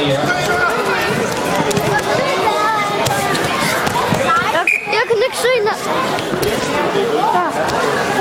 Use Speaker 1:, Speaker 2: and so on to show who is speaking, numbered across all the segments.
Speaker 1: Jeg, jeg kan ikke se noget. Der.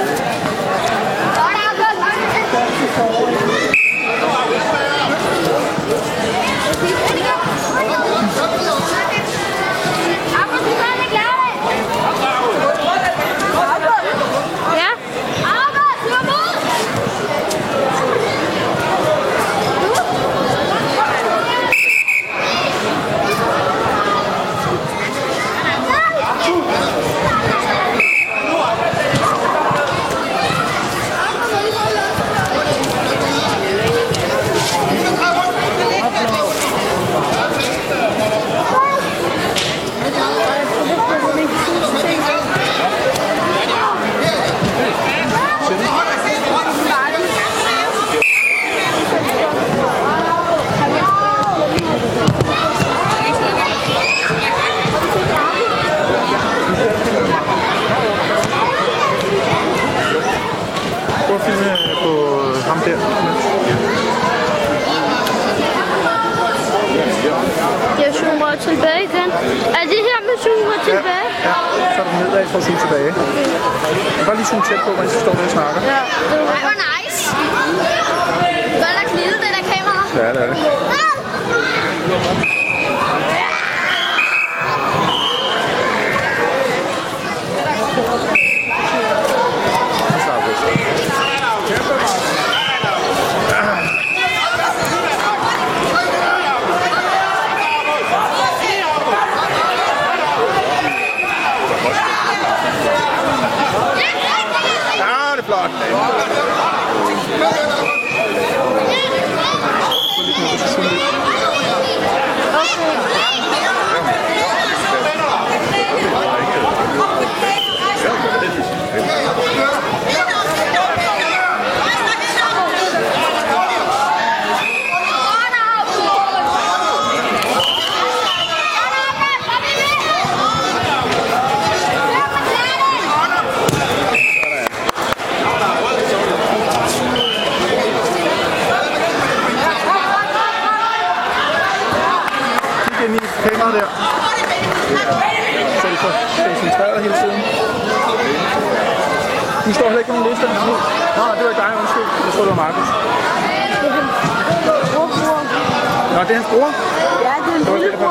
Speaker 2: Prøv at filme på ham der.
Speaker 1: Jeg zoomer tilbage igen. Er det her med zoomer tilbage?
Speaker 2: Ja, så er du nedad for at zoome tilbage. Bare lige zoome tæt på, mens du står der og snakker.
Speaker 1: Ja.
Speaker 3: Ej, hvor nice. Hvad er der knivet, det der kamera?
Speaker 2: Ja, det er det. Så slapper vi. Ja, Så er det koncentreret hele tiden. Du står heller ikke på nogen liste. Nå, det var dig, undskyld. Jeg tror, det var Markus. Nå, det er hans bror.
Speaker 1: Ja, det er
Speaker 2: Det
Speaker 1: lillebror.
Speaker 2: derfor,